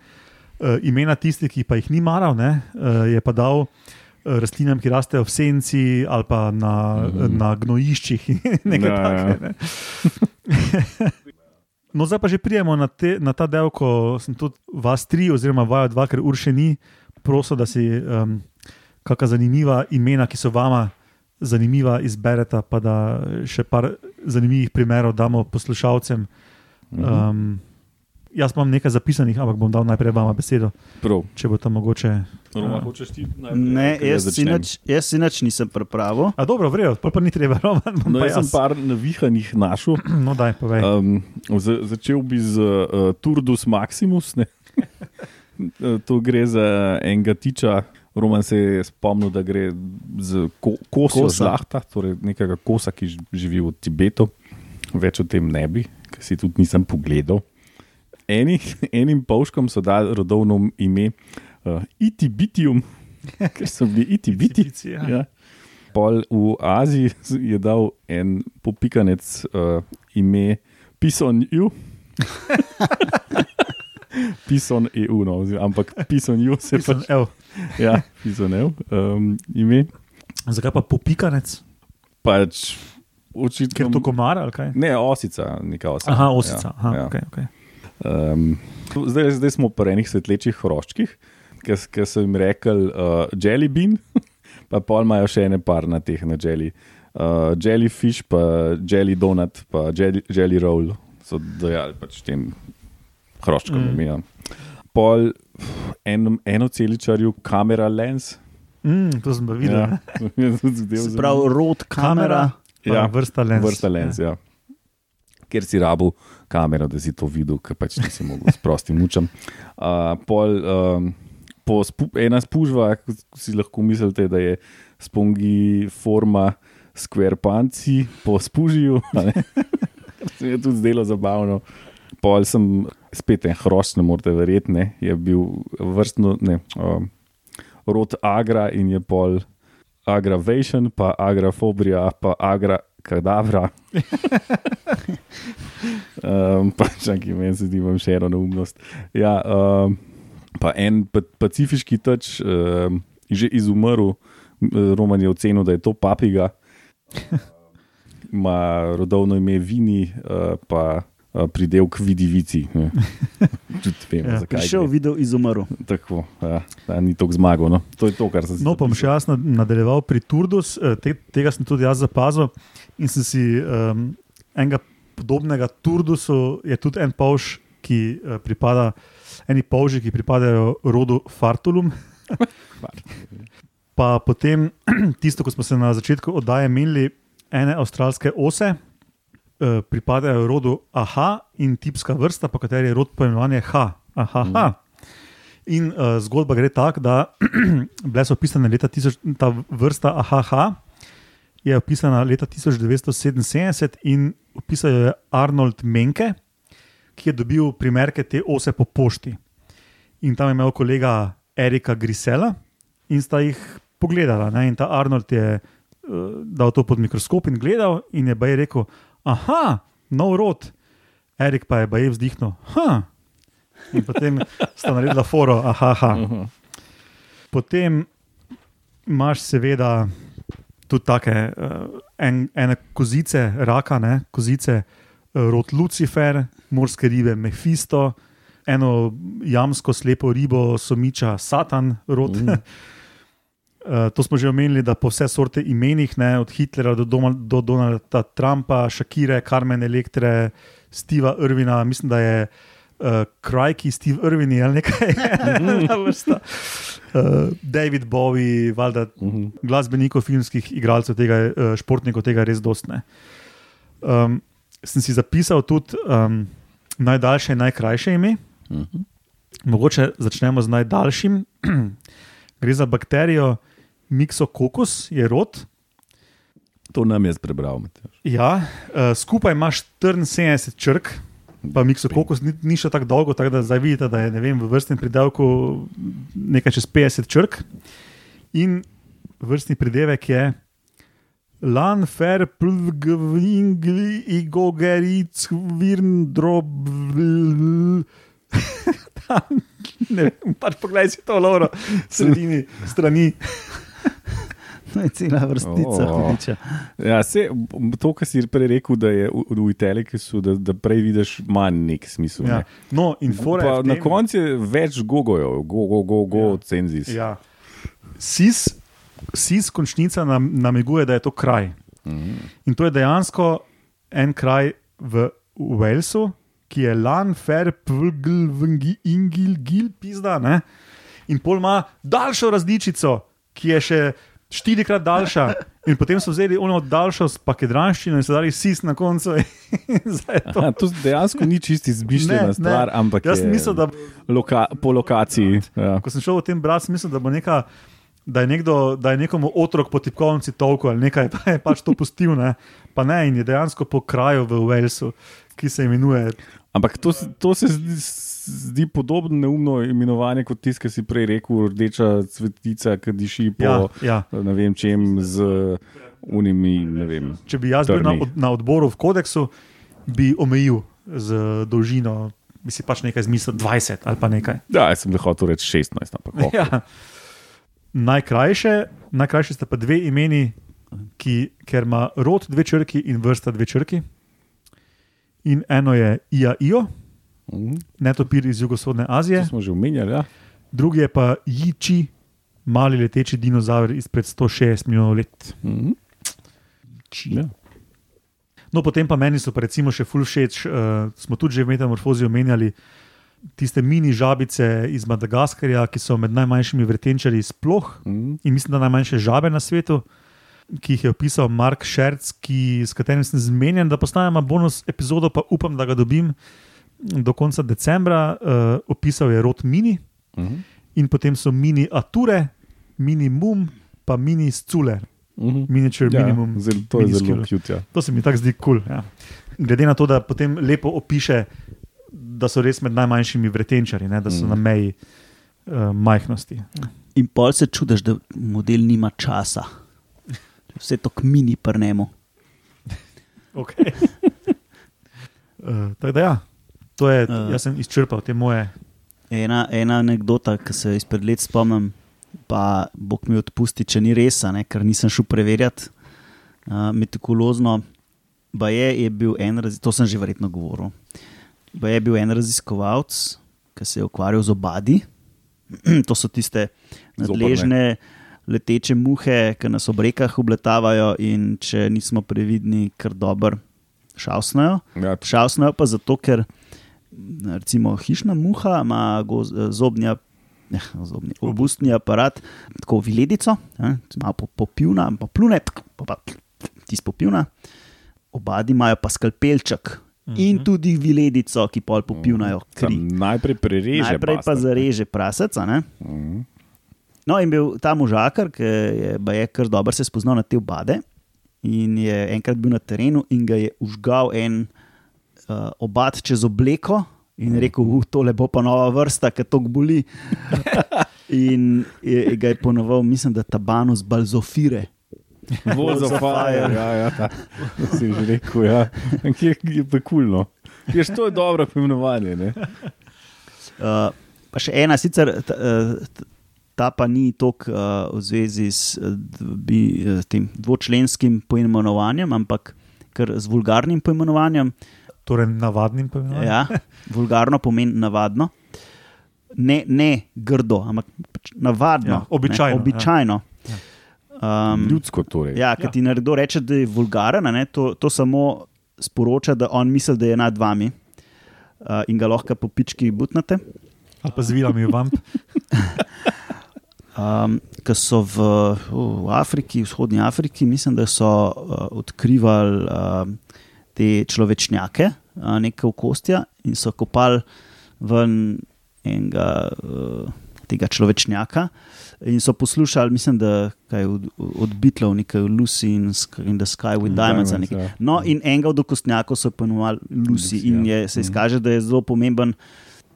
uh, imena tistih, ki pa jih ni maral, ne, uh, je pa dal. eh, Rastlinam, ki rastejo v senci ali pa na, mm. na gnojiščih, nekaj Ja, ja. takega. Ne. No, zdaj pa že prijemo na, te, na ta del, ko sem tudi vas tri, oziroma vajo dva, ker ur še ni, prosil, da si um, kakšna zanimiva imena, ki so vama zanimiva, izberete, pa da še par zanimivih primerov damo poslušalcem. Um, jaz imam nekaj zapisanih, ampak bom dal najprej vama besedo, Prav. če bo to mogoče. Roma, hočeš ti najprej, Ne, jaz sinač, jaz sinač nisem pripravil. A dobro, vrejo, pa, pa ni treba, Roman, bom No, pa jaz sem jaz. par navihanih našel. No, daj, povej. Um, za, začel bi z uh, Turdus Maximus. ne. Eh, to gre za enega tiča. Roman se je spomnil, da gre z ko, koso Kosa. žlahta, torej nekega kosa, ki živi v Tibetu. Več o tem ne bi, ker si tudi nisem pogledal. Eni, enim pavškom so dali rodovno ime uh, Itibitium, ker so bili Itibiti. Ja. Ja. Pol v Aziji je dal en popikanec uh, ime Pison U. Pison EU, no, oziroma- ampak Pison U se Mislim, pač. evo, Ja, Pison EU um, ime. Zakaj pa popikanec? Pač očitno. Ker to komar ali kaj? Ne, osica, neka osica. Aha, osica. Ja, Aha, ja. okay, okay. Um, zdaj, zdaj smo pri enih svetlečih hroščkih, ki so jim rekli uh, jelly bean, pa pol imajo še ene par na teh na jelly. Uh, jellyfish, pa jelly donut, pa jelly, jelly roll so dojali pač tem hroščkom. Mm. Ja. Pol en, enoceličarju kamera lens. Mm, to sem pa videl. Ja, Se pravi, rot kamera. Pa Ja, vrsta lens. Vrsta lens, ja. Ker si rabu kamero, da si to videl, ker pač nisi mogel s prostim mučem. Uh, pol, um, po spu, ena spužva, ko si lahko mislite, da je spongi forma square panci po spužju. ne. Se je tudi zdelo zabavno. Pol sem spet en hrošč, ne morete verjeti, ne, je bil vrstno, ne, um, rod agra in je pol agravation, pa agrafobria, pa agra kadavra. um, pa čakaj, meni se zdi, da imam še eno neumnost. Ja, um, pa en pa, pacifiški teč, um, že izumrl, Roman je ocenil, da je to papiga. Ima rodovno ime Vini, uh, pa uh, pridevk Vidivici. Tudi vemo, Ja, zakaj. Gre. videl, izumrl. Tako, ja, da, ni tako zmagal. No. To je to, kar sem si No, pa bom še jaz nad- nadaljeval pri Turdus, eh, te, tega sem tudi jaz zapazil in sem si um, enega podobnega Turdusu, je tudi en polž, ki uh, pripada, eni polži, ki pripadajo rodu Fartulum. Pa potem tisto, ko smo se na začetku oddaje menili, ene avstralske ose. eh, Pripadajo rodu AHA in tipska vrsta, po kateri je rod poimenovan je H. Aha, ha. In uh, zgodba gre tako, da bile so opisane leta 1000, ta vrsta AHH je opisana leta 1977 in opisal jo je Arnold Menke, ki je dobil primerke te ose po pošti. In tam je imel kolega Erika Grisela in sta jih pogledala. Ne? In ta Arnold je uh, dal to pod mikroskop in gledal, in je baj rekel: Aha, nov rod. Erik pa je baj vzdihnil. Ha. In potem sta naredila foro, aha, aha. Mhm. Potem imaš seveda tudi take uh, en, ene kozice, raka, ne, kozice, uh, rod Lucifer, morske ribe Mephisto, eno jamsko slepo ribo somiča Satan, rod. Mm. Uh, to smo že omenili, da po vse sorte imenih, ne, od Hitlera do, Doma, do Donalda Trumpa, Shakire, Carmen Electre, Steva Irvina, mislim, da je uh, Krajki, Steve Irvini ali nekaj. vrsta. uh, David Bowie, valjda Mhm. glasbenikov, filmskih igralcev, tega, uh, športnikov, tega res dostne. Um, sem si zapisal tudi um, najdaljše in najkrajše ime. Mhm. Mogoče začnemo z najdaljšim. Gre za bakterijo Mixococcus, je rod. To nam je prebral. Matjaž. Ja, uh, skupaj imaš 74 črk, pa Mixococcus ni, ni še tako dolgo, tako da zdaj vidite, da je vem, v vrstnem pridelku nekaj čez 50 črk. In vrstni pridevek je Lan fer plvgvingli igogeric virn drob. Tam, ne vem, pač pogledaj si to, Lauro, sredini strani. Je cela vrstica. O. hudiča. Ja, se, to, kar si prej rekel, da je v, v Italiki, da, da prej vidiš manj nek smisel. Ja. Ne. No, in fora na koncu je več gogojev, go, go, go, go Ja. cenzis. Ja. Sis, sis končnica nam, namiguje, da je to kraj. Mhm. In to je dejansko en kraj v Walesu, ki je lan, fer, pvgl, vngi, ingil, gil, pizda. Ne? In pol ima daljšo različico, ki je še štirikrat daljša. In potem so vzeli ono daljšo pakedranščino in so dali sis na koncu. To. Aha, to dejansko ni čisti izmišljena Ne, ne. stvar, ampak Jaz mislil, da loka, po lokaciji. Ja. ko sem šel v tem brati, sem mislil, da bo neka. Da je, nekdo, da je nekomu otrok po tipkovnici tolko ali nekaj, pa je pač to pustil. Ne? Pa ne, in je dejansko po kraju v Walesu, ki se imenuje. Ampak to, se- to se zdi, zdi podobno neumno imenovanje kot tisto, ki si prej rekel, rdeča cvetica, ki diši po Ja, ja. ne vem čem z unimi. Vem. Če bi jaz bil na, Trni. na odboru v kodeksu, bi omejil z dolžino, bi si pač nekaj zmislil, 20 ali pa nekaj. Ja, jaz sem hotel reči 16, ampak oh. Ja. Najkrajše, najkrajše sta pa dve imeni, ki, ker ima rod dve črki in vrsta dve črki. In eno je IAIO, Mhm. netopir iz jugovzhodne To Azije, smo že omenjali. Ja? drugi je pa Jiči, mali leteči dinozaver izpred 160 milijonov let. Mhm. Ja. No, potem pa meni so pa recimo še ful všeč, uh, smo tudi že v metamorfozi omenjali tiste mini žabice iz Madagaskarja, ki so med najmanjšimi vretenčarji sploh Mhm. in mislim, da najmanjše žabe na svetu, ki jih je opisal Mark Šerc, ki, s katerim sem zmenjen, da postajamo bonus epizodo, pa upam, da ga dobim do konca decembra. Uh, opisal je rod mini Mhm. in potem so mini ature, mini mum, pa mini scule, Mhm. miniature Ja, minimum. zelo, to je zelo cute. Ja. To se mi tako zdi kul. Cool, ja. Glede na to, da potem lepo opiše, da so res med najmanjšimi vretenčari, ne, da so Mm. mm. na meji uh, majhnosti. In pol se čudiš, da model nima časa. Vse to k mini prnemo. Okay. uh, tako da ja, to je, Uh. jaz sem izčrpal te moje. Ena, ena anekdota, ki se izpred let spomnim, pa Bog mi odpusti, če ni res, ne, ker nisem šel preverjati uh, metikulozno. Ba je, je bil en, to sem že verjetno govoril. Ba je bil en raziskovalec, ki se je ukvarjal z obadi. to so tiste nadležne leteče muhe, ki nas ob rekah obletavajo in če nismo previdni, kar dobro šavsnajo. Ja, Šavsnajo pa zato, ker recimo hišna muha ima zobnja. Ne, zobni, obustni aparat, tako viledico, eh, malo po- popivna, pa plune, tk, pa, pa tisti popivna. Obadi imajo pa skalpelček uh -huh. in tudi viledico, ki pol popivnajo kri. Sam najprej prereže. Najprej pa bastard. zareže praseca. Ne? Mhm. No, in bil ta možakar, ki je, je kar dobro se spoznal na te obade. In je enkrat bil na terenu in ga je užgal en uh, obad čez obleko. In rekel, uh, tole bo pa nova vrsta, ki to boli. in je, ga je ponoval, mislim, da tabanus balzofire. Balls of fire. Ja, ja, ta, si že rekel. Ja. Kje je pa kulno? Ješ, to je dobro poimenovanje. ne? Uh, pa še ena, sicer ta, eh, t- ta pa ni toliko uh, v zvezi s eh, dvi, eh, tem dvočlenskim poimenovanjem, ampak kar z vulgarnim poimenovanjem. Torej, navadnim pomenovanjem. Ja, vulgarno pomeni navadno. Ne, ne grdo, ampak pač navadno. Ja, običajno, Ne, običajno. ja. Um, Ljudsko torej. ja, ker Ja. ti nekdo reče, da je vulgaren, a ne, to, to samo sporoča, da on misli, da je nad vami uh, in ga lahko po pički butnate. Ali pa z vilami v vamp. um, ki so v, v Afriki, vzhodnji Afriki, mislim, da so uh, odkrivali uh, te človečnjake, nekaj okostja in so kopali ven enega uh, tega človečnjaka. In so poslušali, mislim, da je od, od Beatlov nekaj Lucy in, in the Sky with Diamonds. ali Diamonds, nekaj. ja. No, in enega od okostnjakov so poimenovali Lucy, Lucy, in ja. je, se Mhm. izkaže, da je zelo pomemben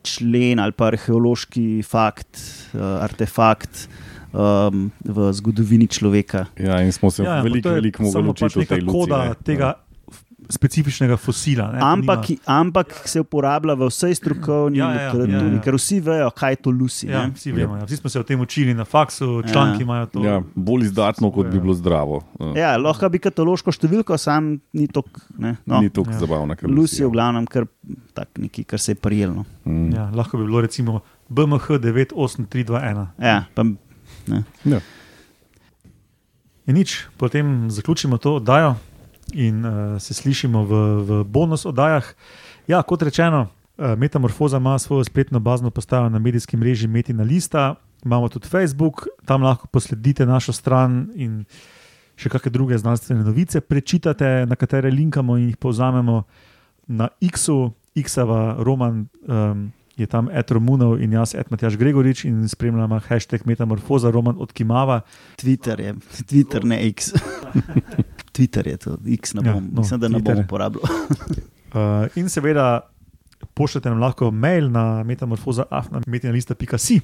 člen ali pa arheološki fakt, uh, artefakt um, v zgodovini človeka. Ja, in smo se Ja, ja, veliko, veliko mogli pač učiti o neka tej luci. koda ne. tega f- specifičnega fosila. Ne, Ampak, nima- ampak se uporablja v vsej strokovni Ja, ja, ja, literaturi, ja, ja. ker vsi vejo, kaj je to Lucy. Ja, ne. vsi vemo. Ja. Vsi smo se o tem učili na faksu, članki Ja. imajo to. Ja, bolj izdatno, kot bi Ja. bilo zdravo. Uh, Ja, lahko bi kataloško številko, sam ni to. No. Ni tako Ja. zabavno, Lucy je v glavnem kar, tak, nekaj, kar se je prijelo. Mm. Ja, lahko bi bilo recimo BMH 98321. Ja, pa, Ja. In nič, potem zaključimo to oddajo in uh, se slišimo v, v bonus oddajah. Ja, kot rečeno, uh, Metamorfoza ima svojo spletno bazno postajo na medijskem mreži Metina Lista, imamo tudi Facebook, tam lahko posledite našo stran in še kakšne druge znanstvene novice prečitate, na katere linkamo in jih povzamemo na X-u, X-ava Roman. Um, Je tam Ed Romunov in jaz, Ed Matjaš Gregorič, in spremljamo hashtag Metamorfoza, Roman odkimava. Twitter je, Twitter ne X. Twitter je to, X ne Ja, bom, no, mislim, da ne bom Twitter. uporabljal. Uh, in seveda pošljete nam lahko mail na metamorfoza.afnametinalista.si.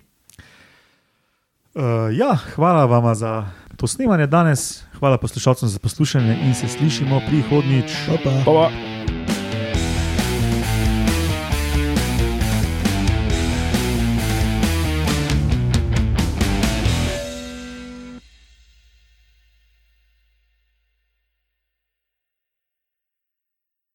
Uh, ja, hvala vam za to snemanje danes, hvala poslušalcem za poslušanje in se slišimo prihodnjič. Pa, pa. Pa, pa.